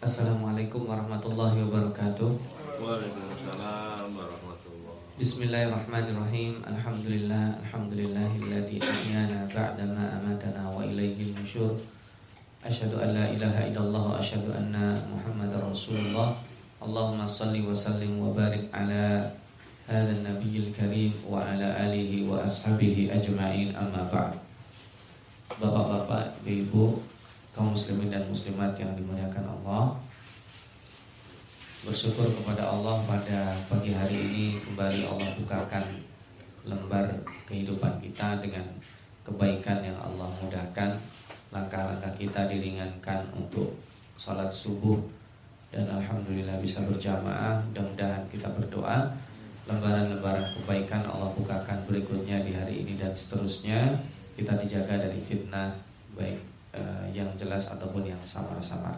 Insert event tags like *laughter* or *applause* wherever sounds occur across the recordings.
Assalamualaikum warahmatullahi wabarakatuh. Waalaikumsalam warahmatullahi Bismillahirrahmanirrahim. Alhamdulillah, alhamdulillahilladzi ahyana ba'da ma amatana wa ilaihi nusyur. Asyhadu an la ilaha illallah wa asyhadu anna Muhammadar Rasulullah. Allahumma salli wa sallim wa barik ala hadzal nabiyil karim wa ala alihi wa ashabihi ajma'in amma ba'd. Bapak-bapak, ibu-ibu, kaum muslimin dan muslimat yang dimuliakan Allah. Bersyukur kepada Allah pada pagi hari ini kembali Allah bukakan lembar kehidupan kita dengan kebaikan yang Allah mudahkan. Langkah-langkah kita diringankan untuk sholat subuh Dan Alhamdulillah bisa berjamaah. Mudah-mudahan kita berdoa. Lembaran-lembaran kebaikan Allah bukakan berikutnya di hari ini dan seterusnya. Kita dijaga dari fitnah baik uh, yang jelas ataupun yang samar-samar.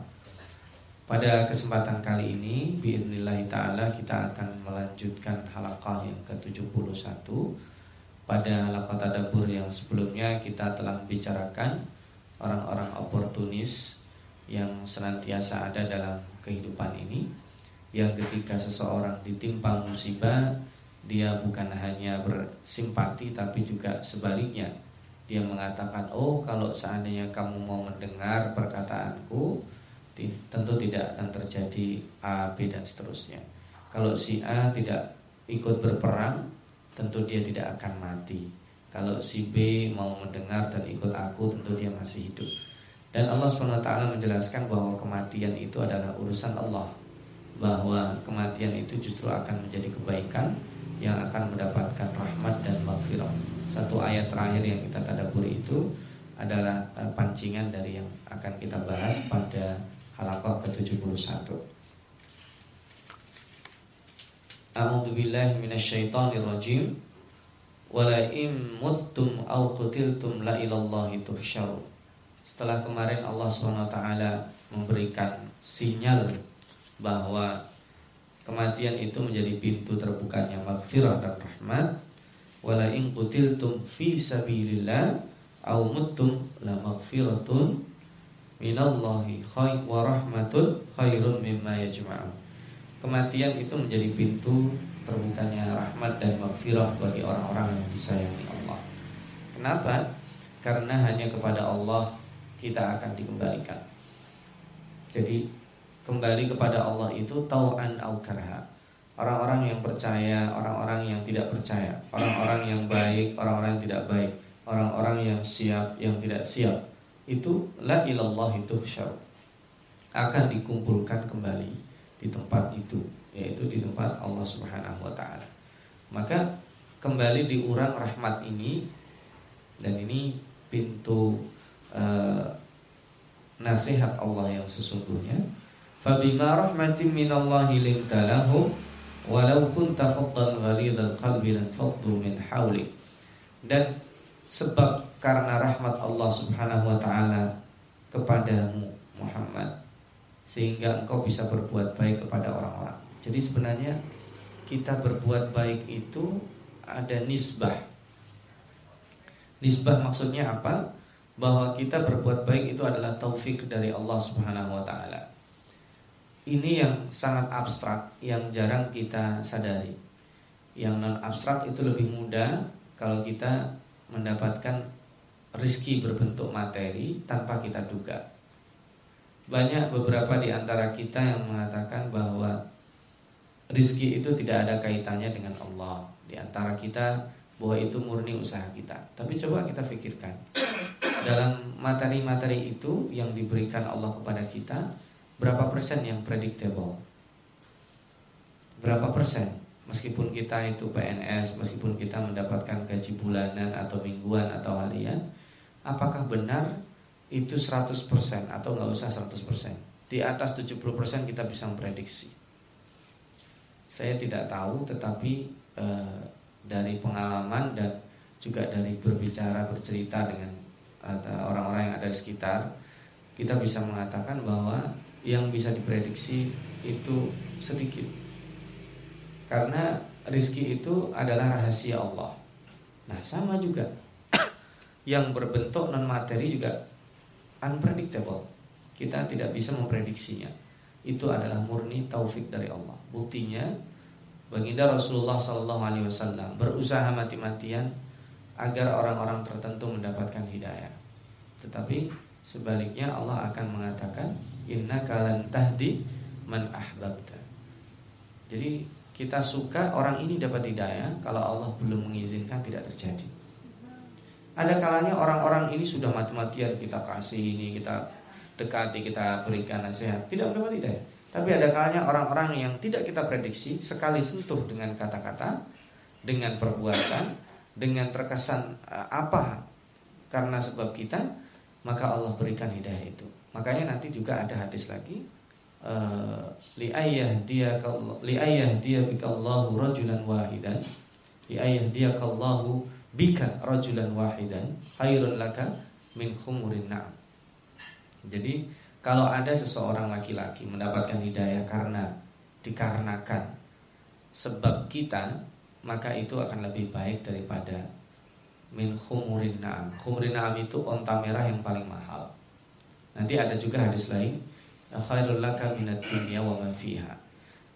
Pada kesempatan kali ini biidznillah taala kita akan melanjutkan halaqah yang ke-71. Pada halaqah tadabbur yang sebelumnya kita telah bicarakan orang-orang oportunis yang senantiasa ada dalam kehidupan ini yang ketika seseorang ditimpa musibah dia bukan hanya bersimpati tapi juga sebaliknya dia mengatakan oh kalau seandainya kamu mau mendengar perkataanku tentu tidak akan terjadi A, B dan seterusnya. Kalau si A tidak ikut berperang tentu dia tidak akan mati. Kalau si B mau mendengar dan ikut aku tentu dia masih hidup. Dan Allah SWT menjelaskan bahwa kematian itu adalah urusan Allah. Bahwa kematian itu justru akan menjadi kebaikan yang akan mendapatkan rahmat dan maghfirah satu ayat terakhir yang kita tadaburi itu adalah uh, pancingan dari yang akan kita bahas pada halakoh ke-71. A'udzu billahi minasyaitonir rajim. Wala in muttum aw qutiltum la ilallahi tuhsyarun. Setelah kemarin Allah SWT memberikan sinyal bahwa kematian itu menjadi pintu terbukanya maghfirah dan rahmat wala in qutiltum fi sabilillah aw muttum la maghfiratun minallahi khair wa rahmatun khairun mimma yajma'un. Kematian itu menjadi pintu terbukanya rahmat dan maghfirah bagi orang-orang yang disayangi Allah. Kenapa? Karena hanya kepada Allah kita akan dikembalikan. Jadi kembali kepada Allah itu tau'an au karha orang-orang yang percaya, orang-orang yang tidak percaya, orang-orang yang baik, orang-orang yang tidak baik, orang-orang yang siap, yang tidak siap. Itu la ilallah itu syar akan dikumpulkan kembali di tempat itu, yaitu di tempat Allah Subhanahu wa taala. Maka kembali diurang rahmat ini dan ini pintu uh, nasihat Allah yang sesungguhnya. Fabima rahmatin minallahi lintalahum walau kunta faddan ghalidhal qalbi lan faddu min hawli dan sebab karena rahmat Allah Subhanahu wa taala kepadamu Muhammad sehingga engkau bisa berbuat baik kepada orang-orang. Jadi sebenarnya kita berbuat baik itu ada nisbah. Nisbah maksudnya apa? Bahwa kita berbuat baik itu adalah taufik dari Allah Subhanahu wa taala ini yang sangat abstrak yang jarang kita sadari. Yang non abstrak itu lebih mudah kalau kita mendapatkan rizki berbentuk materi tanpa kita duga. Banyak beberapa di antara kita yang mengatakan bahwa rizki itu tidak ada kaitannya dengan Allah. Di antara kita bahwa itu murni usaha kita. Tapi coba kita pikirkan. Dalam materi-materi itu yang diberikan Allah kepada kita, berapa persen yang predictable? Berapa persen? Meskipun kita itu PNS, meskipun kita mendapatkan gaji bulanan atau mingguan atau harian, apakah benar itu 100% atau nggak usah 100%? Di atas 70% kita bisa memprediksi. Saya tidak tahu, tetapi e, dari pengalaman dan juga dari berbicara bercerita dengan eh, orang-orang yang ada di sekitar, kita bisa mengatakan bahwa yang bisa diprediksi itu sedikit. Karena rizki itu adalah rahasia Allah. Nah, sama juga *coughs* yang berbentuk non materi juga unpredictable. Kita tidak bisa memprediksinya. itu adalah murni taufik dari Allah. Buktinya baginda Rasulullah Shallallahu Alaihi Wasallam berusaha mati-matian agar orang-orang tertentu mendapatkan hidayah. Tetapi sebaliknya Allah akan mengatakan inna kalan tahdi man ahbabta. Jadi kita suka orang ini dapat hidayah kalau Allah belum mengizinkan tidak terjadi. Ada kalanya orang-orang ini sudah mati-matian kita kasih ini kita dekati kita berikan nasihat tidak mendapat hidayah. Tapi ada kalanya orang-orang yang tidak kita prediksi sekali sentuh dengan kata-kata, dengan perbuatan, dengan terkesan uh, apa karena sebab kita, maka Allah berikan hidayah itu. Makanya nanti juga ada hadis lagi uh, li ayah dia li ayah dia rajulan wahidan li ayah dia kallahu bika rajulan wahidan khairun laka min khumurin na'am. Jadi kalau ada seseorang laki-laki mendapatkan hidayah karena dikarenakan sebab kita, maka itu akan lebih baik daripada min khumurin na'am. Khumurin na'am itu onta merah yang paling mahal. Nanti ada juga hadis lain, khairul laka ma fiha.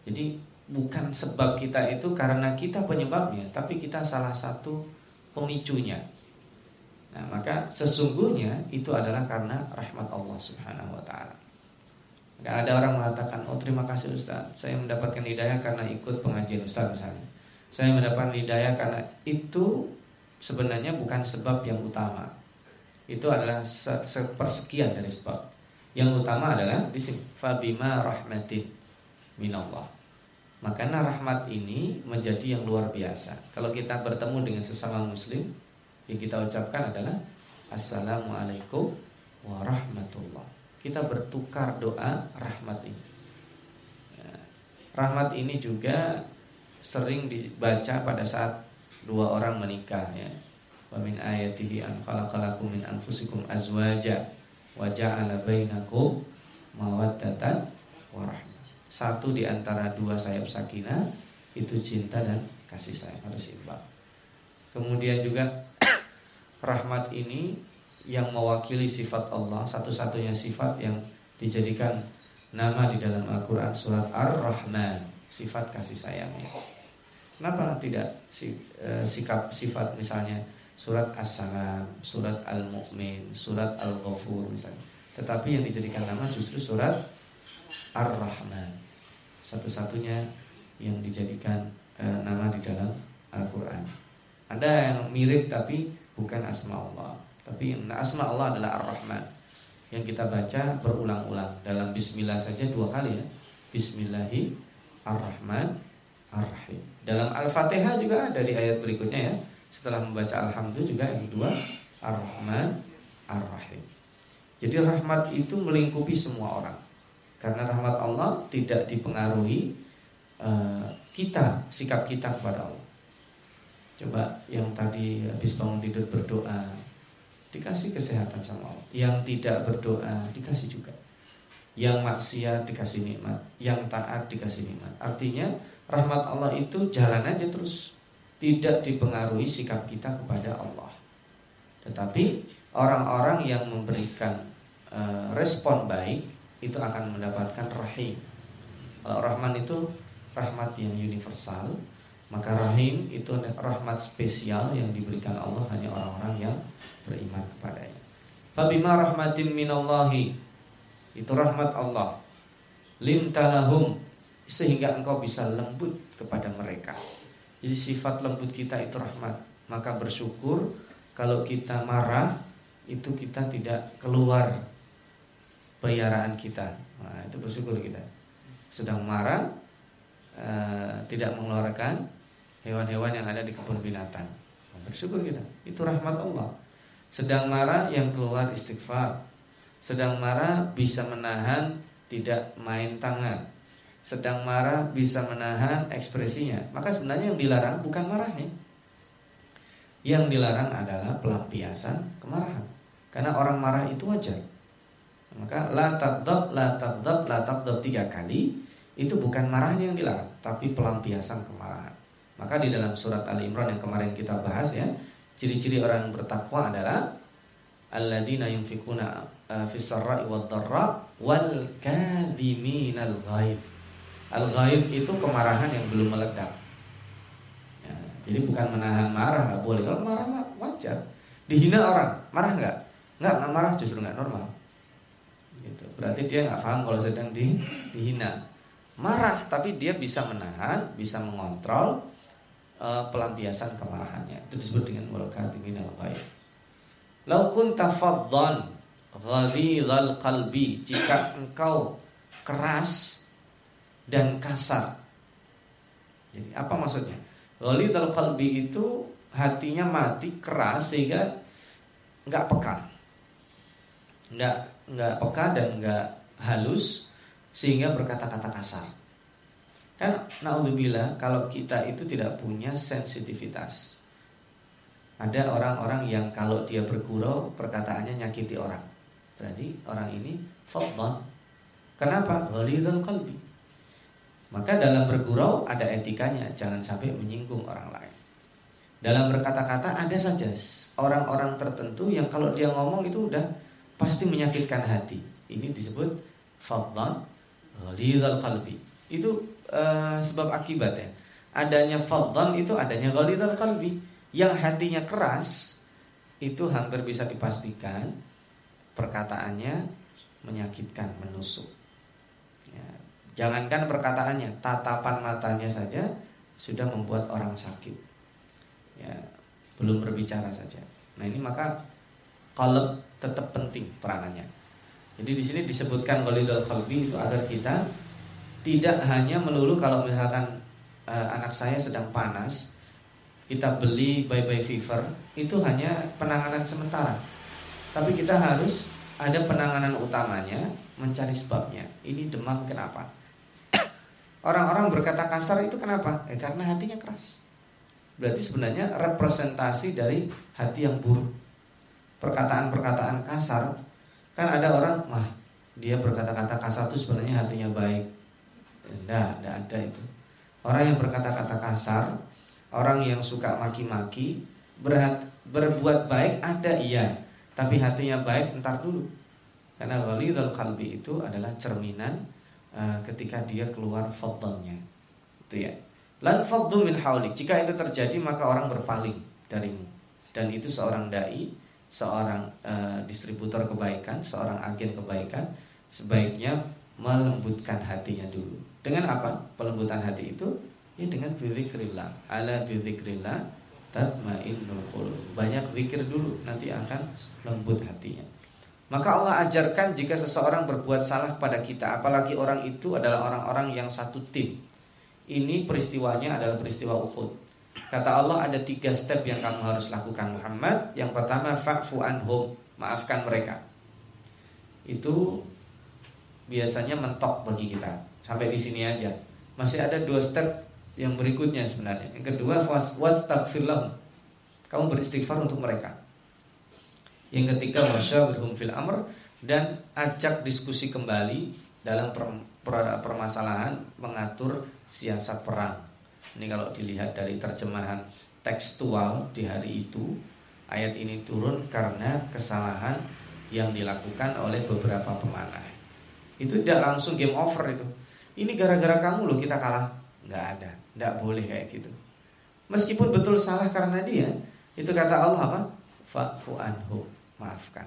Jadi bukan sebab kita itu karena kita penyebabnya, tapi kita salah satu pemicunya. Nah, maka sesungguhnya itu adalah karena rahmat Allah Subhanahu wa taala. Gak ada orang mengatakan, "Oh, terima kasih Ustaz, saya mendapatkan hidayah karena ikut pengajian Ustaz misalnya." Saya mendapatkan hidayah karena itu sebenarnya bukan sebab yang utama. Itu adalah sepersekian dari sebab. Yang utama adalah di sini, "Fabima rahmatin minallah." Makanya rahmat ini menjadi yang luar biasa. Kalau kita bertemu dengan sesama muslim, yang kita ucapkan adalah Assalamualaikum warahmatullah. Kita bertukar doa rahmat ini. Rahmat ini juga sering dibaca pada saat dua orang menikah ya. Wa min ayatihi an khalaqalakum min anfusikum azwaja wa ja'ala bainakum mawaddatan wa rahmah. Satu di antara dua sayap sakinah itu cinta dan kasih sayang harus imbang. Kemudian juga *coughs* rahmat ini yang mewakili sifat Allah satu-satunya sifat yang dijadikan nama di dalam Al-Quran surat Ar-Rahman sifat kasih sayangnya kenapa tidak e, sikap sifat misalnya surat As-Salam surat Al-Mu'min surat Al-Ghafur misalnya tetapi yang dijadikan nama justru surat Ar-Rahman satu-satunya yang dijadikan e, nama di dalam Al-Quran ada yang mirip tapi bukan asma Allah. Tapi asma Allah adalah Ar-Rahman yang kita baca berulang-ulang dalam Bismillah saja dua kali ya. Bismillahi Ar-Rahman Ar-Rahim. Dalam Al-Fatihah juga ada di ayat berikutnya ya. Setelah membaca Alhamdulillah juga yang kedua Ar-Rahman Ar-Rahim. Jadi rahmat itu melingkupi semua orang. Karena rahmat Allah tidak dipengaruhi uh, kita, sikap kita kepada Allah. Coba yang tadi habis bangun tidur berdoa Dikasih kesehatan sama Allah Yang tidak berdoa dikasih juga Yang maksiat dikasih nikmat Yang taat dikasih nikmat Artinya rahmat Allah itu jalan aja terus Tidak dipengaruhi sikap kita kepada Allah Tetapi orang-orang yang memberikan uh, respon baik Itu akan mendapatkan rahim Kalau rahman itu rahmat yang universal maka rahim itu rahmat spesial yang diberikan Allah hanya orang-orang yang beriman kepadanya. Fabima rahmatin minallahi itu rahmat Allah. Lintalahum sehingga engkau bisa lembut kepada mereka. Jadi sifat lembut kita itu rahmat. Maka bersyukur kalau kita marah itu kita tidak keluar peliharaan kita. Nah, itu bersyukur kita. Sedang marah uh, tidak mengeluarkan hewan-hewan yang ada di kebun binatang. Bersyukur kita. Itu rahmat Allah. Sedang marah yang keluar istighfar. Sedang marah bisa menahan tidak main tangan. Sedang marah bisa menahan ekspresinya. Maka sebenarnya yang dilarang bukan marahnya. Yang dilarang adalah pelampiasan kemarahan. Karena orang marah itu wajar. Maka la taqdab, la taqdab, la taqdab tiga kali itu bukan marahnya yang dilarang, tapi pelampiasan kemarahan. Maka di dalam surat Ali Imran yang kemarin kita bahas ya, ciri-ciri orang yang bertakwa adalah alladzina yunfikuna uh, fis sarra'i wad dharra wal kadhiminal ghaib. Al ghaib itu kemarahan yang belum meledak. Ya, jadi bukan menahan marah nggak boleh. Kalau marah wajar. Dihina orang, marah nggak? Nggak, nggak marah justru nggak normal. Gitu. Berarti dia nggak paham kalau sedang di, dihina. Marah, tapi dia bisa menahan, bisa mengontrol uh, pelampiasan kemarahannya. Itu disebut dengan wal kadhiminal ghaib. Lau kunta faddan ghalizal qalbi jika engkau keras dan kasar. Jadi apa maksudnya? Ghalizal qalbi itu hatinya mati keras sehingga nggak peka. Nggak nggak peka dan nggak halus sehingga berkata-kata kasar. Kan naudzubillah kalau kita itu tidak punya sensitivitas. Ada orang-orang yang kalau dia bergurau perkataannya nyakiti orang. Berarti orang ini fadlan. Kenapa? Ghalidul qalbi. Maka dalam bergurau ada etikanya, jangan sampai menyinggung orang lain. Dalam berkata-kata ada saja orang-orang tertentu yang kalau dia ngomong itu udah pasti menyakitkan hati. Ini disebut fadlan ghalidul qalbi. Itu uh, sebab akibatnya. Adanya fadlan itu adanya ghalidul qalbi yang hatinya keras itu hampir bisa dipastikan perkataannya menyakitkan, menusuk. Ya, jangankan perkataannya, tatapan matanya saja sudah membuat orang sakit. Ya, belum berbicara saja. Nah ini maka kalau tetap penting peranannya. Jadi di sini disebutkan walidul qalbi itu agar kita tidak hanya melulu kalau misalkan uh, anak saya sedang panas, kita beli bye bye fever itu hanya penanganan sementara. Tapi kita harus ada penanganan utamanya, mencari sebabnya. Ini demam kenapa? Orang-orang berkata kasar itu kenapa? Eh, karena hatinya keras. Berarti sebenarnya representasi dari hati yang buruk. Perkataan-perkataan kasar kan ada orang, wah dia berkata-kata kasar itu sebenarnya hatinya baik. Tidak, tidak ada itu. Orang yang berkata-kata kasar Orang yang suka maki-maki berbuat baik ada iya, tapi hatinya baik entar dulu. Karena walidul kalbi itu adalah cerminan uh, ketika dia keluar fadlnya. Itu ya. Lan fadlu min haulik. Jika itu terjadi maka orang berpaling darimu. Dan itu seorang dai, seorang uh, distributor kebaikan, seorang agen kebaikan sebaiknya melembutkan hatinya dulu. Dengan apa? Pelembutan hati itu Ya dengan berzikrillah. Ala berzikrillah tatmainnul qulub. Banyak zikir dulu nanti akan lembut hatinya. Maka Allah ajarkan jika seseorang berbuat salah pada kita, apalagi orang itu adalah orang-orang yang satu tim. Ini peristiwanya adalah peristiwa Uhud. Kata Allah ada tiga step yang kamu harus lakukan Muhammad. Yang pertama fa'fu anhum, maafkan mereka. Itu biasanya mentok bagi kita. Sampai di sini aja. Masih ada dua step yang berikutnya sebenarnya. Yang kedua wastagfir Kamu beristighfar untuk mereka. Yang ketiga wasyawirhum fil amr dan ajak diskusi kembali dalam per, per, permasalahan mengatur siasat perang. Ini kalau dilihat dari terjemahan tekstual di hari itu, ayat ini turun karena kesalahan yang dilakukan oleh beberapa pemanah. Itu tidak langsung game over itu. Ini gara-gara kamu loh kita kalah. Nggak ada. Tidak boleh kayak gitu. Meskipun betul salah karena dia, itu kata Allah apa? Fa'fu anhu, maafkan.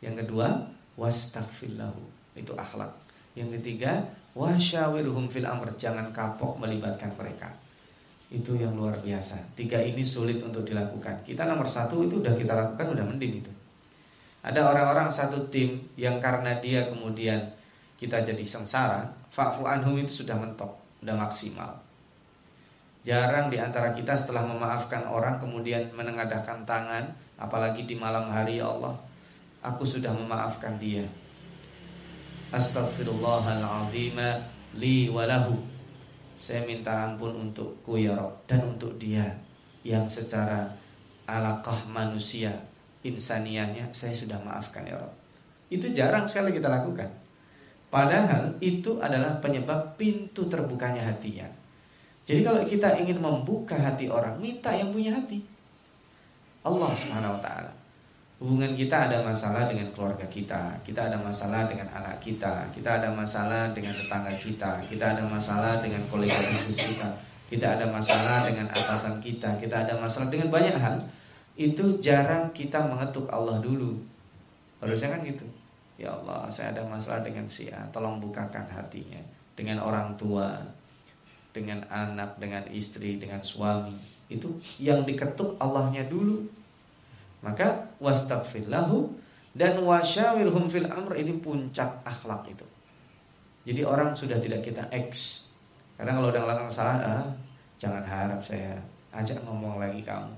Yang kedua, wastaghfirlahu. Itu akhlak. Yang ketiga, wasyawirhum fil amr, jangan kapok melibatkan mereka. Itu yang luar biasa. Tiga ini sulit untuk dilakukan. Kita nomor satu itu udah kita lakukan udah mending itu. Ada orang-orang satu tim yang karena dia kemudian kita jadi sengsara, fa'fu anhum itu sudah mentok, udah maksimal. Jarang di antara kita setelah memaafkan orang kemudian menengadahkan tangan, apalagi di malam hari ya Allah, aku sudah memaafkan dia. Astaghfirullahaladzim li walahu. Saya minta ampun untukku ya Rob dan untuk dia yang secara alaqah manusia insaniahnya saya sudah maafkan ya Rob. Itu jarang sekali kita lakukan. Padahal itu adalah penyebab pintu terbukanya hatinya. Jadi kalau kita ingin membuka hati orang, minta yang punya hati. Allah Subhanahu wa taala. Hubungan kita ada masalah dengan keluarga kita, kita ada masalah dengan anak kita, kita ada masalah dengan tetangga kita, kita ada masalah dengan kolega bisnis kita, kita ada masalah dengan atasan kita, kita ada masalah dengan banyak hal. Itu jarang kita mengetuk Allah dulu. Harusnya kan gitu. Ya Allah, saya ada masalah dengan si A, tolong bukakan hatinya. Dengan orang tua, dengan anak, dengan istri, dengan suami. Itu yang diketuk Allahnya dulu maka wastaghfir lahu dan wasyawirhum fil amr ini puncak akhlak itu. Jadi orang sudah tidak kita X. Karena kalau udah ngelakuin salah, ah, jangan harap saya ajak ngomong lagi kamu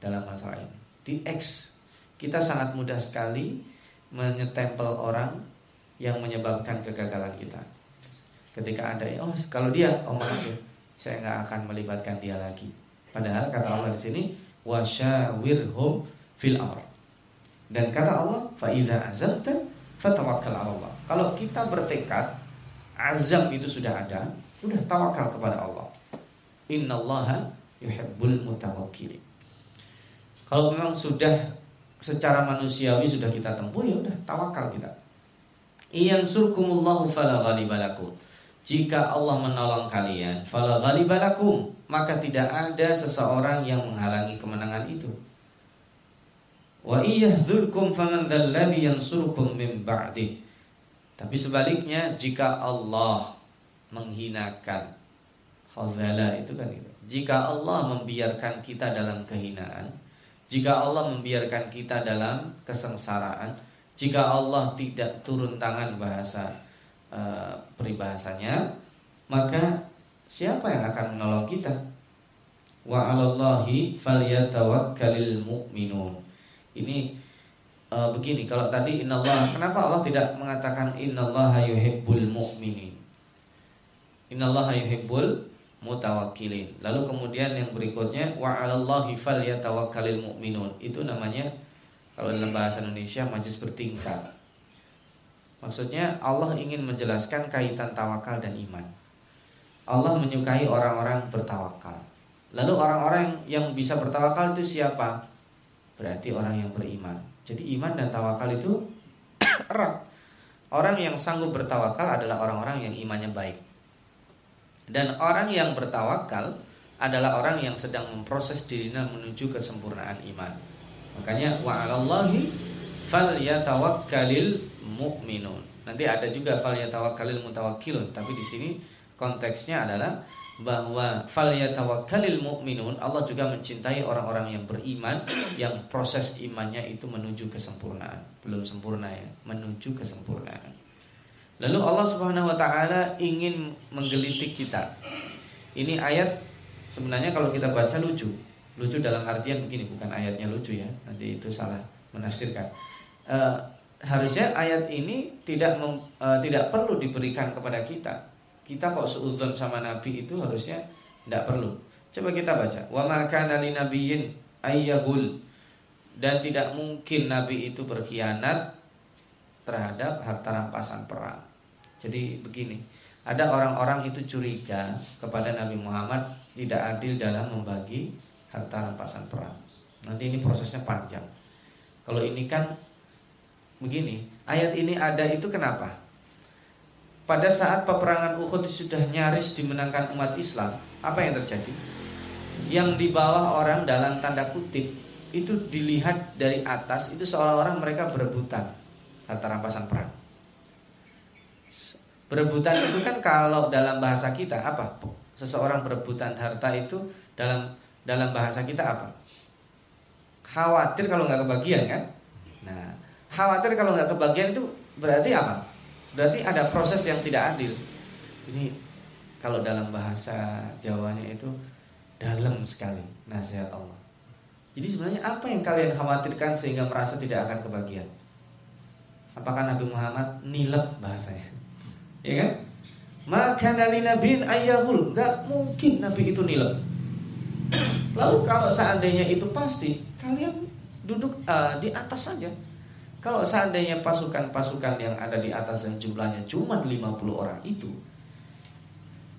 dalam masalah ini. Di X kita sangat mudah sekali menyetempel orang yang menyebabkan kegagalan kita. Ketika ada, oh kalau dia, oh maaf ya, saya nggak akan melibatkan dia lagi. Padahal kata Allah di sini, wasyawirhum fil amr. Dan kata Allah, fa idza azamta fatawakkal Allah. Kalau kita bertekad, azam itu sudah ada, sudah tawakal kepada Allah. Innallaha yuhibbul mutawakkilin. Kalau memang sudah secara manusiawi sudah kita tempuh ya udah tawakal kita. Iyan surkumullahu fala ghalibalakum. Jika Allah menolong kalian, fala ghalibalakum, maka tidak ada seseorang yang menghalangi kemenangan itu. Wa iyyahdzulkum faman yansurukum min ba'dih. Tapi sebaliknya jika Allah menghinakan khazala itu kan itu. Jika Allah membiarkan kita dalam kehinaan, jika Allah membiarkan kita dalam kesengsaraan, jika Allah tidak turun tangan bahasa uh, peribahasanya, maka siapa yang akan menolong kita? Wa 'alallahi falyatawakkalul mu'minun. Ini uh, begini, kalau tadi innallaha, kenapa Allah tidak mengatakan innallaha yuhibbul mu'minin? Innallaha yuhibbul mutawakkilin. Lalu kemudian yang berikutnya wa 'alallahi falyatawakkalul mu'minun. Itu namanya kalau dalam bahasa Indonesia majlis bertingkat. Maksudnya Allah ingin menjelaskan kaitan tawakal dan iman. Allah menyukai orang-orang bertawakal. Lalu orang-orang yang bisa bertawakal itu siapa? berarti orang yang beriman. Jadi iman dan tawakal itu *coughs* erat. Orang yang sanggup bertawakal adalah orang-orang yang imannya baik. Dan orang yang bertawakal adalah orang yang sedang memproses dirinya menuju kesempurnaan iman. Makanya wa 'alallahi falyatawakkalil mu'minun. Nanti ada juga falyatawakkalil mutawakkilun, tapi di sini konteksnya adalah bahwa falyatawakkalil mu'minun Allah juga mencintai orang-orang yang beriman yang proses imannya itu menuju kesempurnaan. Belum sempurna ya menuju kesempurnaan. Lalu Allah Subhanahu wa taala ingin menggelitik kita. Ini ayat sebenarnya kalau kita baca lucu. Lucu dalam artian begini bukan ayatnya lucu ya nanti itu salah menafsirkan. Uh, harusnya ayat ini tidak mem, uh, tidak perlu diberikan kepada kita kita kok seudon sama Nabi itu harusnya tidak perlu. Coba kita baca. Wa maka nali nabiyin ayyahul dan tidak mungkin Nabi itu berkhianat terhadap harta rampasan perang. Jadi begini, ada orang-orang itu curiga kepada Nabi Muhammad tidak adil dalam membagi harta rampasan perang. Nanti ini prosesnya panjang. Kalau ini kan begini, ayat ini ada itu kenapa? pada saat peperangan Uhud sudah nyaris dimenangkan umat Islam, apa yang terjadi? Yang di bawah orang dalam tanda kutip itu dilihat dari atas itu seolah-olah mereka berebutan harta rampasan perang. Berebutan itu kan kalau dalam bahasa kita apa? Seseorang berebutan harta itu dalam dalam bahasa kita apa? Khawatir kalau nggak kebagian kan? Nah, khawatir kalau nggak kebagian itu berarti apa? Berarti ada proses yang tidak adil. Ini kalau dalam bahasa Jawanya itu dalam sekali nasihat Allah. Jadi sebenarnya apa yang kalian khawatirkan sehingga merasa tidak akan kebagian? Apakah Nabi Muhammad nilep bahasanya? Ya kan? Maka dari Nabi ayahul Gak mungkin Nabi itu nilep Lalu kalau seandainya itu pasti Kalian duduk uh, di atas saja kalau seandainya pasukan-pasukan yang ada di atas yang jumlahnya cuma 50 orang itu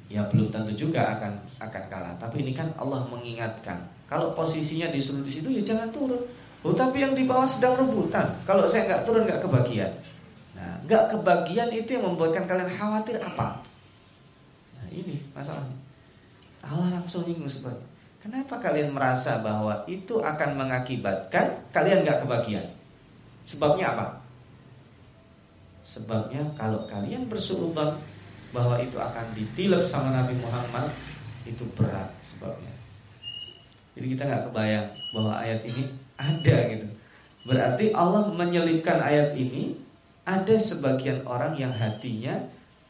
ya belum tentu juga akan akan kalah. Tapi ini kan Allah mengingatkan, kalau posisinya disuruh di situ ya jangan turun. Oh tapi yang di bawah sedang rebutan. Kalau saya nggak turun nggak kebagian. Nah, nggak kebagian itu yang membuatkan kalian khawatir apa? Nah ini masalahnya. Allah langsung nyinggung seperti Kenapa kalian merasa bahwa itu akan mengakibatkan kalian nggak kebagian? Sebabnya apa? Sebabnya kalau kalian bersuudzon bahwa itu akan ditilep sama Nabi Muhammad itu berat sebabnya. Jadi kita nggak kebayang bahwa ayat ini ada gitu. Berarti Allah menyelipkan ayat ini ada sebagian orang yang hatinya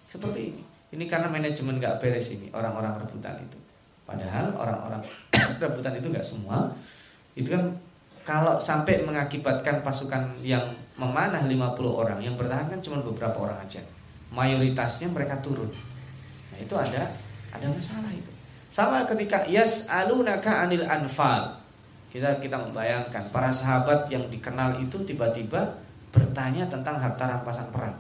seperti ini. Ini karena manajemen nggak beres ini orang-orang rebutan itu. Padahal orang-orang *coughs* rebutan itu nggak semua. Itu kan kalau sampai mengakibatkan pasukan yang memanah 50 orang, yang bertahan kan cuma beberapa orang aja. Mayoritasnya mereka turun. Nah, itu ada ada masalah itu. Sama ketika yas alunaka anil anfal. Kita kita membayangkan para sahabat yang dikenal itu tiba-tiba bertanya tentang harta rampasan perang.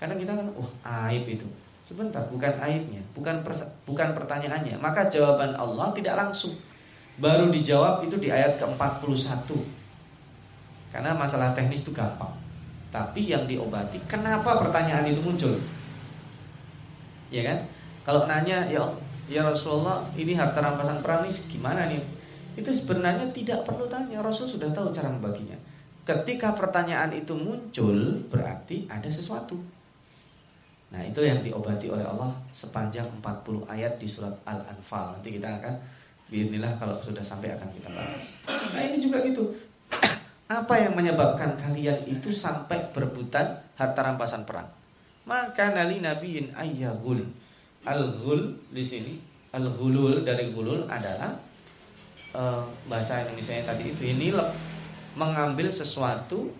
Karena kita kan, oh aib itu. Sebentar, bukan aibnya, bukan bukan pertanyaannya. Maka jawaban Allah tidak langsung. Baru dijawab itu di ayat ke-41. Karena masalah teknis itu gampang. Tapi yang diobati, kenapa pertanyaan itu muncul? Ya kan? Kalau nanya, ya ya Rasulullah, ini harta rampasan perang ini gimana nih? Itu sebenarnya tidak perlu tanya. Rasul sudah tahu cara membaginya. Ketika pertanyaan itu muncul, berarti ada sesuatu. Nah itu yang diobati oleh Allah sepanjang 40 ayat di surat Al-Anfal Nanti kita akan Bismillah kalau sudah sampai akan kita bahas. Nah ini juga gitu. *coughs* Apa yang menyebabkan kalian itu sampai berebutan harta rampasan perang? Maka nali nabiin ayyahul. Al-ghul di sini Al-ghulul dari ghulul adalah uh, Bahasa Indonesia tadi itu Ini mengambil sesuatu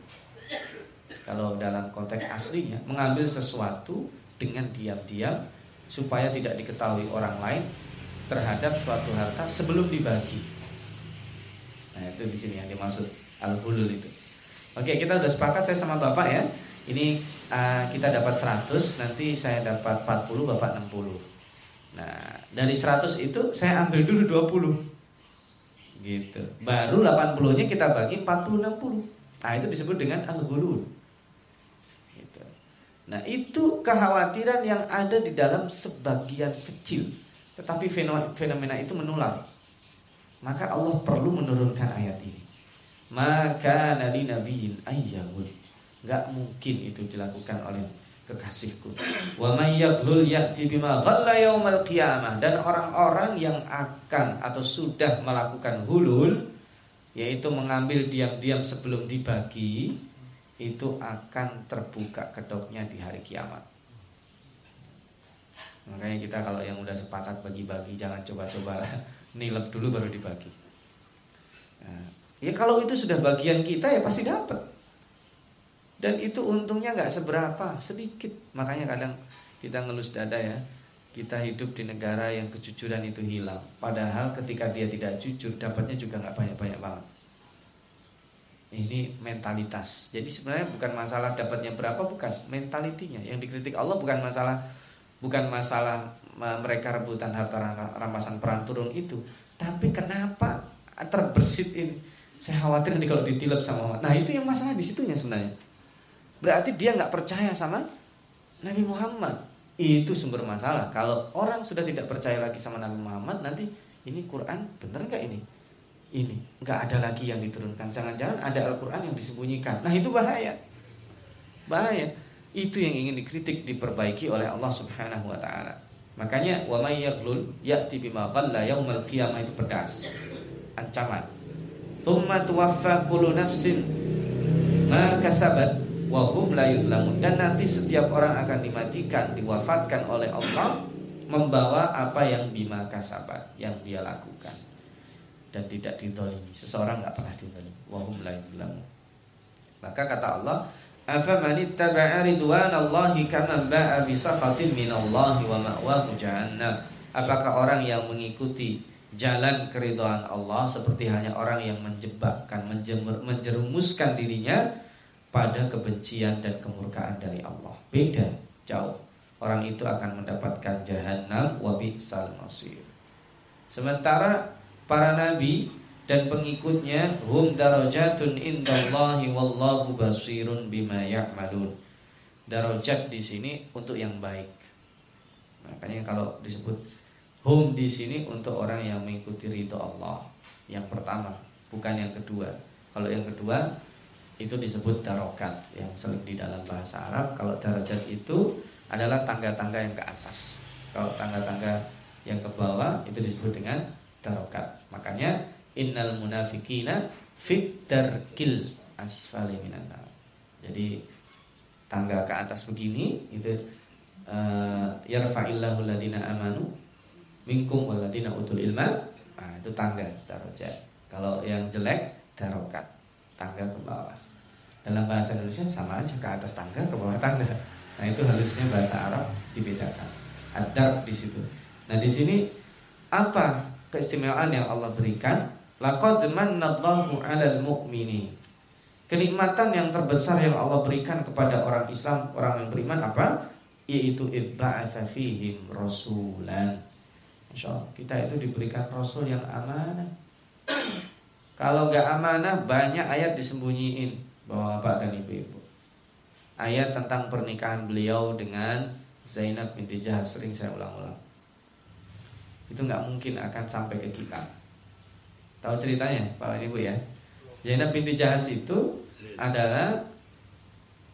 kalau dalam konteks aslinya mengambil sesuatu dengan diam-diam supaya tidak diketahui orang lain terhadap suatu harta sebelum dibagi. Nah, itu di sini yang dimaksud al-hulul itu. Oke, kita sudah sepakat saya sama Bapak ya. Ini uh, kita dapat 100, nanti saya dapat 40, Bapak 60. Nah, dari 100 itu saya ambil dulu 20. Gitu. Baru 80-nya kita bagi 40 60. Nah, itu disebut dengan al-hulul. Nah itu kekhawatiran yang ada di dalam sebagian kecil Tetapi fenomena itu menular. Maka Allah perlu menurunkan ayat ini. Maka nabi nabiin ayyahul Gak mungkin itu dilakukan oleh kekasihku. Wa mayyaglul ya'ti bima ghalla yawmal qiyamah. Dan orang-orang yang akan atau sudah melakukan hulul Yaitu mengambil diam-diam sebelum dibagi itu akan terbuka kedoknya di hari kiamat. Makanya kita kalau yang udah sepakat bagi-bagi jangan coba-coba *laughs* nilep dulu baru dibagi. Nah, ya kalau itu sudah bagian kita ya pasti dapat. Dan itu untungnya nggak seberapa, sedikit. Makanya kadang kita ngelus dada ya. Kita hidup di negara yang kejujuran itu hilang. Padahal ketika dia tidak jujur, dapatnya juga nggak banyak-banyak banget. Ini mentalitas. Jadi sebenarnya bukan masalah dapatnya berapa, bukan mentalitinya. Yang dikritik Allah bukan masalah bukan masalah mereka rebutan harta rampasan perang turun itu, tapi kenapa terbersit ini? Saya khawatir nanti kalau ditilep sama Allah. Nah itu yang masalah di situnya sebenarnya. Berarti dia nggak percaya sama Nabi Muhammad. Itu sumber masalah. Kalau orang sudah tidak percaya lagi sama Nabi Muhammad, nanti ini Quran benar nggak ini? ini nggak ada lagi yang diturunkan jangan-jangan ada Al-Quran yang disembunyikan nah itu bahaya bahaya itu yang ingin dikritik diperbaiki oleh Allah Subhanahu wa taala. Makanya wa may yaghlul ya'ti bima ghalla yaumal qiyamah itu pedas ancaman. thumma tuwaffa kullu nafsin ma kasabat wa hum la yudlamun dan nanti setiap orang akan dimatikan diwafatkan oleh Allah membawa apa yang bima kasabat yang dia lakukan. Dan tidak didolimi. Seseorang nggak pernah didolimi. Wahum la Maka kata Allah, "Afaman ittaba'a ridwanallahi kaman ba'a wa ma'wahu jahannam." Apakah orang yang mengikuti jalan keridhaan Allah seperti hanya orang yang menjebakkan, menjerumuskan dirinya pada kebencian dan kemurkaan dari Allah. Beda, jauh. Orang itu akan mendapatkan jahanam wa bi'sal masir. Sementara para nabi dan pengikutnya hum darajatun indallahi wallahu basirun bima ya'malun. Darajat di sini untuk yang baik. Makanya kalau disebut hum di sini untuk orang yang mengikuti ridho Allah. Yang pertama, bukan yang kedua. Kalau yang kedua itu disebut darokat yang sering di dalam bahasa Arab. Kalau darajat itu adalah tangga-tangga yang ke atas. Kalau tangga-tangga yang ke bawah itu disebut dengan darokat. Makanya innal munafikina fit darkil asfali minan Jadi tangga ke atas begini itu uh, yarfa'illahu ladina amanu minkum waladina utul ilma. Nah, itu tangga darajat. Kalau yang jelek darokat, tangga ke bawah. Dalam bahasa Indonesia sama aja ke atas tangga ke bawah tangga. Nah, itu harusnya bahasa Arab dibedakan. Adab di situ. Nah, di sini apa keistimewaan yang Allah berikan? Laqad mannallahu 'alal mu'minin. Kenikmatan yang terbesar yang Allah berikan kepada orang Islam, orang yang beriman apa? Yaitu ibba'atsa fihim rasulan. Insyaallah kita itu diberikan rasul yang amanah. Kalau nggak amanah banyak ayat disembunyiin bahwa Bapak dan Ibu-ibu. Ayat tentang pernikahan beliau dengan Zainab binti Jahal sering saya ulang-ulang. Itu nggak mungkin akan sampai ke kita. Tahu ceritanya, Pak Ibu ya? Zainab binti Jahas itu adalah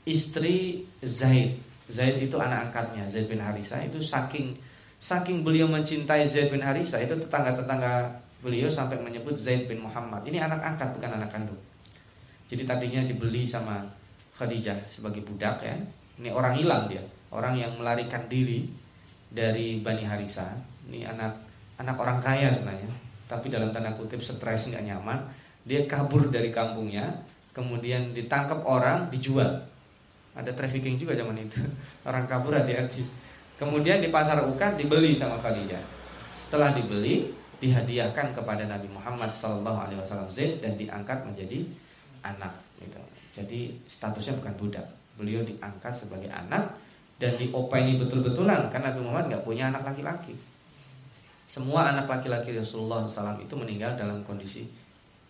istri Zaid. Zaid itu anak angkatnya, Zaid bin Harisa itu saking saking beliau mencintai Zaid bin Harisa itu tetangga-tetangga beliau sampai menyebut Zaid bin Muhammad. Ini anak angkat bukan anak kandung. Jadi tadinya dibeli sama Khadijah sebagai budak ya. Ini orang hilang dia, orang yang melarikan diri dari Bani Harisa. Ini anak anak orang kaya sebenarnya tapi dalam tanda kutip stres nggak nyaman dia kabur dari kampungnya kemudian ditangkap orang dijual. Ada trafficking juga zaman itu. *laughs* Orang kabur hati-hati. Kemudian di pasar ukan dibeli sama Khadijah. Setelah dibeli dihadiahkan kepada Nabi Muhammad SAW Zaid dan diangkat menjadi anak gitu. jadi statusnya bukan budak. Beliau diangkat sebagai anak dan diopeni betul-betulan karena Nabi Muhammad nggak punya anak laki-laki semua anak laki-laki Rasulullah SAW itu meninggal dalam kondisi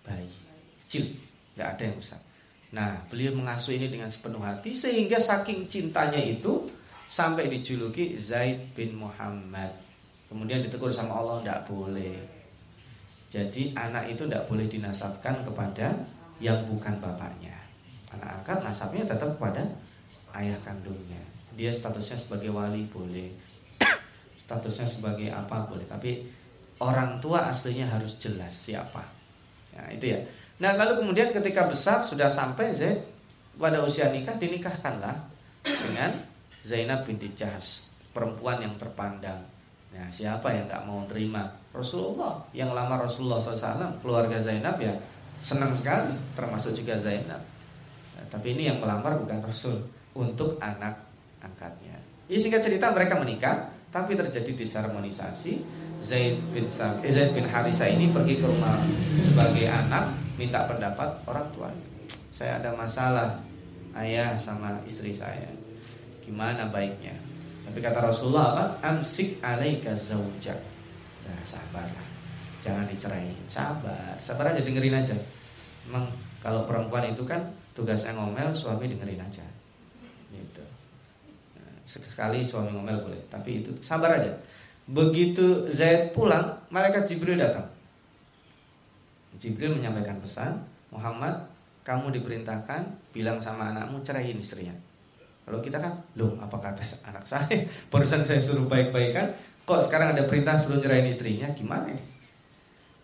bayi kecil, nggak ada yang besar. Nah, beliau mengasuh ini dengan sepenuh hati sehingga saking cintanya itu sampai dijuluki Zaid bin Muhammad. Kemudian ditegur sama Allah tidak boleh. Jadi anak itu tidak boleh dinasabkan kepada yang bukan bapaknya. Anak angkat nasabnya tetap kepada ayah kandungnya. Dia statusnya sebagai wali boleh, statusnya sebagai apa boleh tapi orang tua aslinya harus jelas siapa. Ya itu ya. Nah lalu kemudian ketika besar sudah sampai Zaid pada usia nikah dinikahkanlah dengan Zainab binti Jahas perempuan yang terpandang. Nah siapa yang nggak mau terima Rasulullah yang lama Rasulullah SAW keluarga Zainab ya senang sekali termasuk juga Zainab. Nah, tapi ini yang melamar bukan Rasul untuk anak angkatnya. Ini singkat cerita mereka menikah tapi terjadi disharmonisasi. Zaid bin eh, bin Harisa ini pergi ke rumah sebagai anak minta pendapat orang tua. Saya ada masalah ayah sama istri saya. Gimana baiknya? Tapi kata Rasulullah apa? Amsik alaika zaujak. Nah, sabarlah. Jangan dicerai. Sabar. Sabar aja dengerin aja. Memang kalau perempuan itu kan tugasnya ngomel, suami dengerin aja sekali suami ngomel boleh tapi itu sabar aja. Begitu Zaid pulang malaikat Jibril datang. Jibril menyampaikan pesan Muhammad kamu diperintahkan bilang sama anakmu ceraiin istrinya. Kalau kita kan loh apa kata anak saya? *laughs* Barusan saya suruh baik-baikan kok sekarang ada perintah suruh ceraiin istrinya? Gimana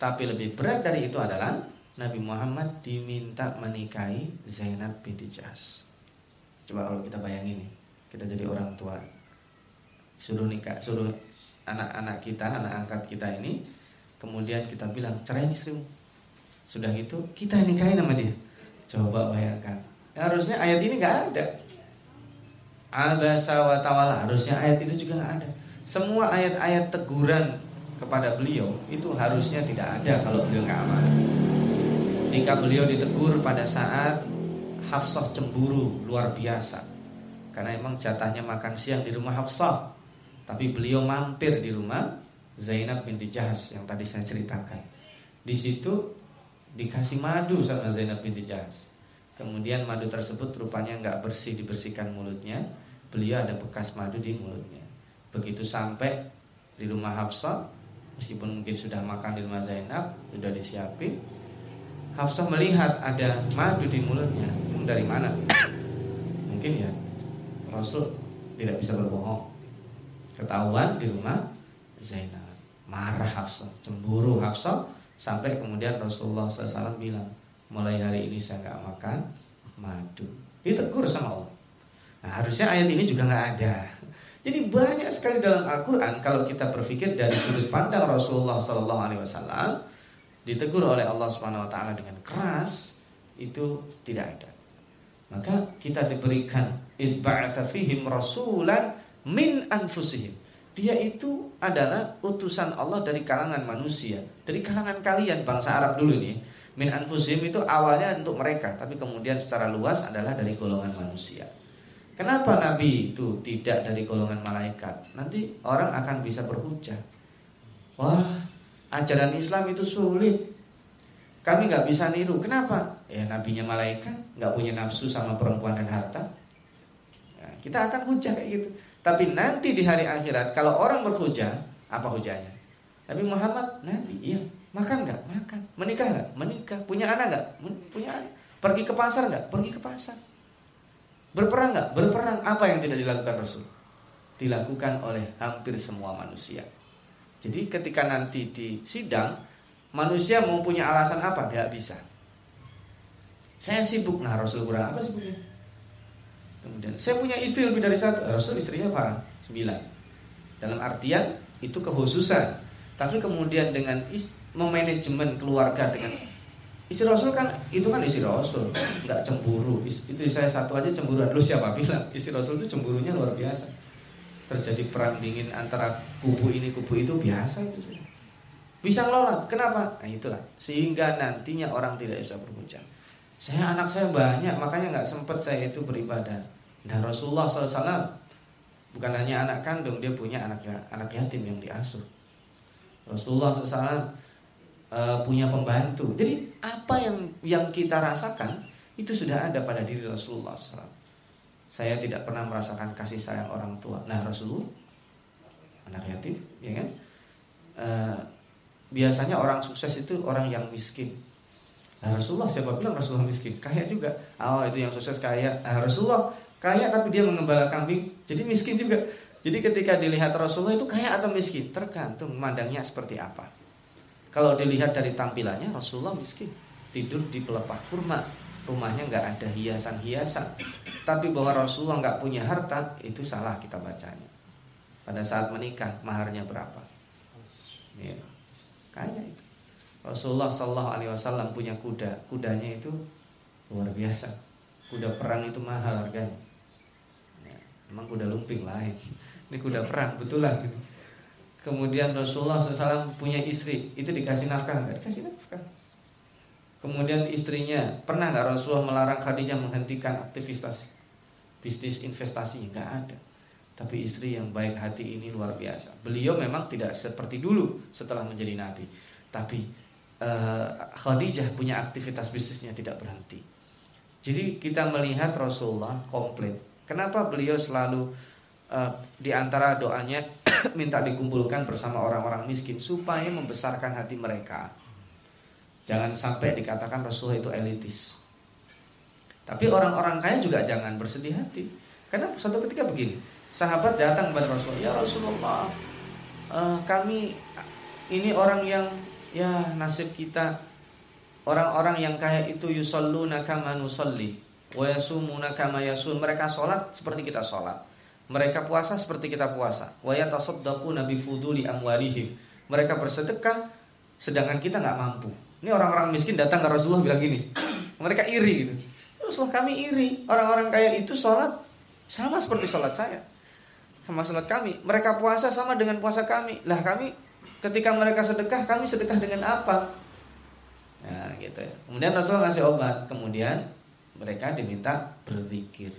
tapi lebih berat dari itu adalah Nabi Muhammad diminta menikahi Zainab binti Jahas coba kalau kita bayangin nih kita jadi orang tua. Suruh nikah suruh anak-anak kita anak angkat kita ini kemudian kita bilang cerai istrimu sudah itu kita nikahin sama dia. Coba bayangkan. Ya, harusnya ayat ini nggak ada. Abasa wa tawala. Harusnya ayat itu juga nggak ada. Semua ayat-ayat teguran kepada beliau itu harusnya tidak ada kalau beliau nggak aman. Jika beliau ditegur pada saat Hafsah cemburu luar biasa karena emang jatahnya makan siang di rumah Hafsah. Tapi beliau mampir di rumah Zainab binti Jahas yang tadi saya ceritakan. Di situ dikasih madu sama Zainab binti Jahas. Kemudian madu tersebut rupanya nggak bersih dibersihkan mulutnya. Beliau ada bekas madu di mulutnya. Begitu sampai di rumah Hafsah, meskipun mungkin sudah makan di rumah Zainab, sudah disiapin. Hafsah melihat ada madu di mulutnya. Dari mana? mungkin ya Rasul tidak bisa berbohong. Ketahuan di rumah Zainab. Marah Hafsah, cemburu Hafsah Sampai kemudian Rasulullah SAW bilang, mulai hari ini saya nggak makan madu. Ditegur sama Allah. Nah, harusnya ayat ini juga nggak ada. Jadi banyak sekali dalam Al-Quran kalau kita berpikir dari sudut pandang Rasulullah SAW ditegur oleh Allah Subhanahu Wa Taala dengan keras itu tidak ada. Maka kita diberikan fihim rasulan min anfusihim dia itu adalah utusan Allah dari kalangan manusia, dari kalangan kalian bangsa Arab dulu nih. Min anfusim itu awalnya untuk mereka, tapi kemudian secara luas adalah dari golongan manusia. Kenapa Nabi itu tidak dari golongan malaikat? Nanti orang akan bisa berhujah. Wah, ajaran Islam itu sulit. Kami nggak bisa niru. Kenapa? Ya nabinya malaikat, nggak punya nafsu sama perempuan dan harta. Kita akan hujah kayak gitu. Tapi nanti di hari akhirat kalau orang berhujah, apa hujahnya? Nabi Muhammad, Nabi, iya. Makan nggak? Makan. Menikah nggak? Menikah. Punya anak nggak? Punya anak. Pergi ke pasar nggak? Pergi ke pasar. Berperang nggak? Berperang. Apa yang tidak dilakukan Rasul? Dilakukan oleh hampir semua manusia. Jadi ketika nanti di sidang, manusia mau punya alasan apa? Gak bisa. Saya sibuk. Nah Rasul apa sibuknya? Kemudian saya punya istri lebih dari satu. Rasul istrinya apa? Sembilan. Dalam artian itu kehususan. Tapi kemudian dengan memanajemen keluarga dengan istri Rasul kan itu kan istri Rasul, nggak cemburu. Itu saya satu aja cemburu. Dulu siapa bilang istri Rasul itu cemburunya luar biasa. Terjadi perang dingin antara kubu ini kubu itu biasa itu. Bisa ngelola. Kenapa? Nah itulah. Sehingga nantinya orang tidak bisa berhujang. Saya anak saya banyak, makanya nggak sempat saya itu beribadah. Nah Rasulullah SAW bukan hanya anak kandung, dia punya anak ya, anak yatim yang diasuh. Rasulullah SAW uh, eh, punya pembantu. Jadi apa yang yang kita rasakan itu sudah ada pada diri Rasulullah SAW. Saya tidak pernah merasakan kasih sayang orang tua. Nah Rasulullah anak yatim, ya kan? Uh, biasanya orang sukses itu orang yang miskin Nah, Rasulullah siapa bilang Rasulullah miskin? Kaya juga. Oh, itu yang sukses kaya. Nah, Rasulullah kaya tapi dia mengembala kambing, jadi miskin juga. Jadi ketika dilihat Rasulullah itu kaya atau miskin, tergantung mandangnya seperti apa. Kalau dilihat dari tampilannya Rasulullah miskin, tidur di pelepah kurma, rumahnya nggak ada hiasan-hiasan. Tapi bahwa Rasulullah nggak punya harta itu salah kita bacanya. Pada saat menikah maharnya berapa? Ya, kaya itu. Rasulullah Shallallahu Alaihi Wasallam punya kuda, kudanya itu luar biasa. Kuda perang itu mahal harganya. Ya, emang kuda lumping lain. Ini kuda perang betulan. Kemudian Rasulullah SAW punya istri, itu dikasih nafkah nggak? Dikasih nafkah. Kemudian istrinya pernah nggak Rasulullah melarang Khadijah menghentikan aktivitas bisnis investasi? Nggak ada. Tapi istri yang baik hati ini luar biasa. Beliau memang tidak seperti dulu setelah menjadi nabi, tapi uh, Khadijah punya aktivitas bisnisnya tidak berhenti. Jadi kita melihat Rasulullah komplit. Kenapa beliau selalu uh, di antara doanya *coughs* minta dikumpulkan bersama orang-orang miskin supaya membesarkan hati mereka. Jangan sampai dikatakan Rasulullah itu elitis. Tapi orang-orang kaya juga jangan bersedih hati. Karena suatu ketika begini, sahabat datang kepada Rasulullah, ya Rasulullah, uh, kami ini orang yang Ya nasib kita Orang-orang yang kaya itu yusalluna kama nusalli wa yasumuna kama yasun. Mereka sholat seperti kita sholat. Mereka puasa seperti kita puasa. Wa yatasaddaquna fuduli amwalihim. Mereka bersedekah sedangkan kita nggak mampu. Ini orang-orang miskin datang ke Rasulullah bilang gini. *clears throat* Mereka iri gitu. Rasulullah kami iri. Orang-orang kaya itu sholat sama seperti sholat saya. Sama sholat kami. Mereka puasa sama dengan puasa kami. Lah kami ketika mereka sedekah, kami sedekah dengan apa? Nah, gitu ya. Kemudian Rasulullah ngasih obat. Kemudian mereka diminta berzikir.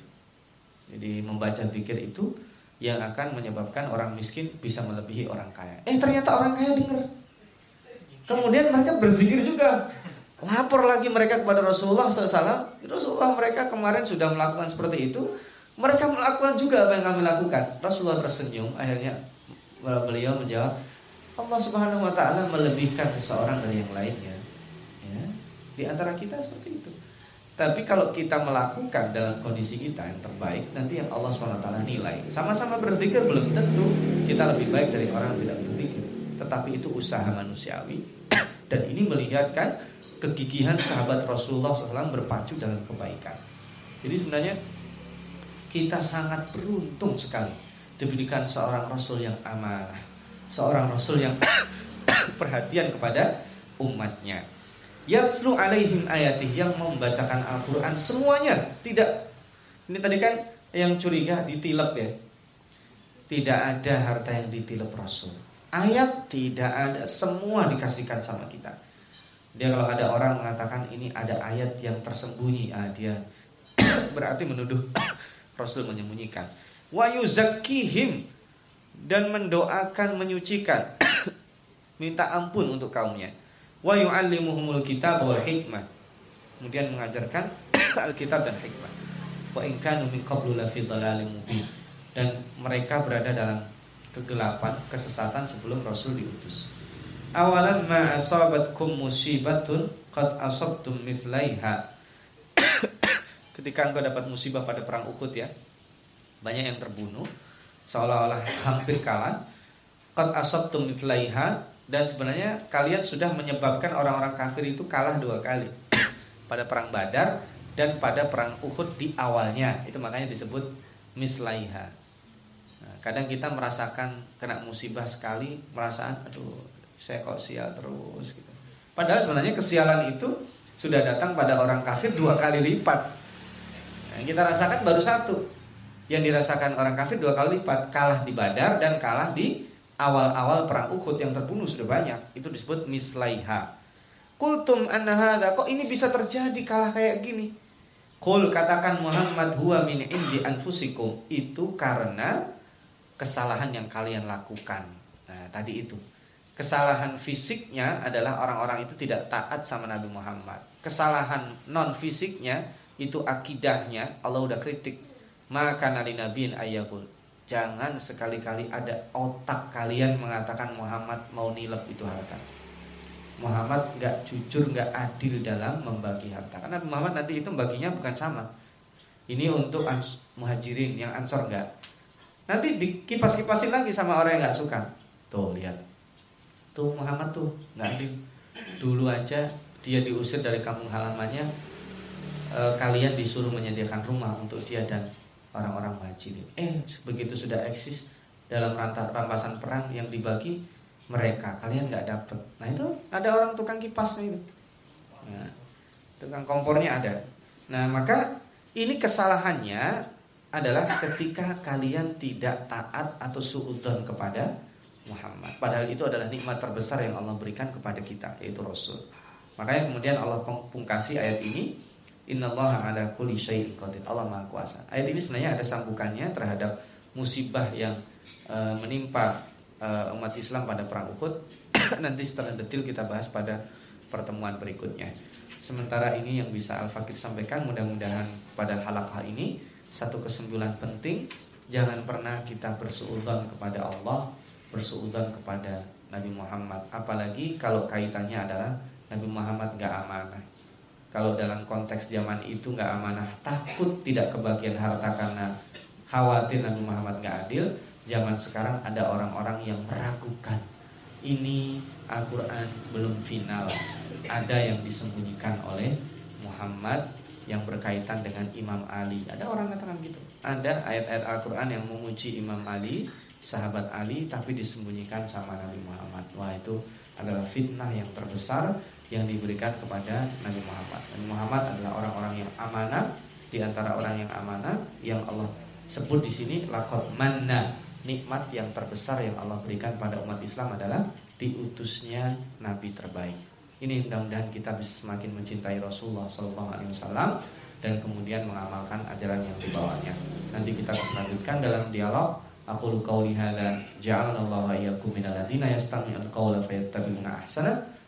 Jadi membaca zikir itu yang akan menyebabkan orang miskin bisa melebihi orang kaya. Eh ternyata orang kaya dengar. Kemudian mereka berzikir juga. lapor lagi mereka kepada Rasulullah SAW. Rasulullah mereka kemarin sudah melakukan seperti itu. Mereka melakukan juga apa yang kami lakukan. Rasulullah tersenyum. Akhirnya beliau menjawab, Allah Subhanahu Wa Taala melebihkan seseorang dari yang lainnya. Ya, di antara kita seperti itu. Tapi kalau kita melakukan dalam kondisi kita yang terbaik, nanti yang Allah SWT nilai. Sama-sama berzikir belum tentu kita lebih baik dari orang yang tidak berzikir. Tetapi itu usaha manusiawi. *coughs* Dan ini melihatkan kegigihan sahabat Rasulullah SAW berpacu dalam kebaikan. Jadi sebenarnya kita sangat beruntung sekali diberikan seorang Rasul yang amanah, seorang Rasul yang *coughs* perhatian kepada umatnya. Yatslu alaihim ayatih yang membacakan Al-Quran semuanya tidak. Ini tadi kan yang curiga ditilep ya. Tidak ada harta yang ditilep Rasul. Ayat tidak ada, semua dikasihkan sama kita. Dia kalau ada orang mengatakan ini ada ayat yang tersembunyi, ah, dia *coughs* berarti menuduh *coughs* Rasul menyembunyikan. Wa yuzakkihim dan mendoakan menyucikan *coughs* minta ampun untuk kaumnya. Wa yu'allimuhumul kitab wal hikmah. Kemudian mengajarkan *coughs* Alkitab dan hikmah. Wa in kanu min qablu la fi mubin. Dan mereka berada dalam kegelapan, kesesatan sebelum Rasul diutus awalan ma asabatkum musibatun qad asabtum mithlaiha *coughs* ketika engkau dapat musibah pada perang Uhud ya banyak yang terbunuh seolah-olah hampir kalah qad asabtum mithlaiha dan sebenarnya kalian sudah menyebabkan orang-orang kafir itu kalah dua kali pada perang Badar dan pada perang Uhud di awalnya itu makanya disebut mislaiha nah, kadang kita merasakan kena musibah sekali merasa aduh saya kok sial terus gitu. Padahal sebenarnya kesialan itu sudah datang pada orang kafir dua kali lipat. Nah, kita rasakan baru satu. Yang dirasakan orang kafir dua kali lipat, kalah di Badar dan kalah di awal-awal perang Uhud yang terbunuh sudah banyak. Itu disebut mislaiha. Kultum anahada kok ini bisa terjadi kalah kayak gini? Kul katakan Muhammad huwa min indi anfusikum itu karena kesalahan yang kalian lakukan. Nah, tadi itu Kesalahan fisiknya adalah orang-orang itu tidak taat sama Nabi Muhammad. Kesalahan non fisiknya itu akidahnya Allah udah kritik. Maka nabi nabiin ayakul. Jangan sekali-kali ada otak kalian mengatakan Muhammad mau nilep itu harta. Muhammad nggak jujur, nggak adil dalam membagi harta. Karena Muhammad nanti itu baginya bukan sama. Ini untuk muhajirin yang ansor nggak. Nanti dikipas-kipasin lagi sama orang yang nggak suka. Tuh lihat, tuh Muhammad tuh nggak adil dulu aja dia diusir dari kampung halamannya e, kalian disuruh menyediakan rumah untuk dia dan orang-orang muhajirin eh begitu sudah eksis dalam rampasan perang yang dibagi mereka kalian nggak dapet nah itu ada orang tukang kipas itu nah, tukang kompornya ada nah maka ini kesalahannya adalah ketika kalian tidak taat atau suudzon kepada Muhammad. Padahal itu adalah nikmat terbesar yang Allah berikan kepada kita, yaitu Rasul. Makanya kemudian Allah pungkasi ayat ini, Innallaha ala kulli syai'in qadir. Allah Maha Kuasa. Ayat ini sebenarnya ada sambungannya terhadap musibah yang uh, menimpa uh, umat Islam pada perang Uhud. *coughs* Nanti setelah detil kita bahas pada pertemuan berikutnya. Sementara ini yang bisa Al-Fakir sampaikan mudah-mudahan pada halakah ini satu kesimpulan penting jangan pernah kita bersuudzon kepada Allah bersuudzon kepada Nabi Muhammad apalagi kalau kaitannya adalah Nabi Muhammad gak amanah kalau dalam konteks zaman itu gak amanah takut tidak kebagian harta karena khawatir Nabi Muhammad gak adil zaman sekarang ada orang-orang yang meragukan ini Al-Quran belum final. Ada yang disembunyikan oleh Muhammad yang berkaitan dengan Imam Ali. Ada orang katakan gitu. Ada ayat-ayat Al-Quran yang memuji Imam Ali sahabat Ali tapi disembunyikan sama Nabi Muhammad. Wah itu adalah fitnah yang terbesar yang diberikan kepada Nabi Muhammad. Nabi Muhammad adalah orang-orang yang amanah di antara orang yang amanah yang Allah sebut di sini lakot mana nikmat yang terbesar yang Allah berikan pada umat Islam adalah diutusnya Nabi terbaik. Ini mudah-mudahan kita bisa semakin mencintai Rasulullah SAW dan kemudian mengamalkan ajaran yang dibawanya. Nanti kita akan lanjutkan dalam dialog Aku hadza ja'alana Allah wa iyyakum minal ladzina yastami'una al-qawla fayattabi'una.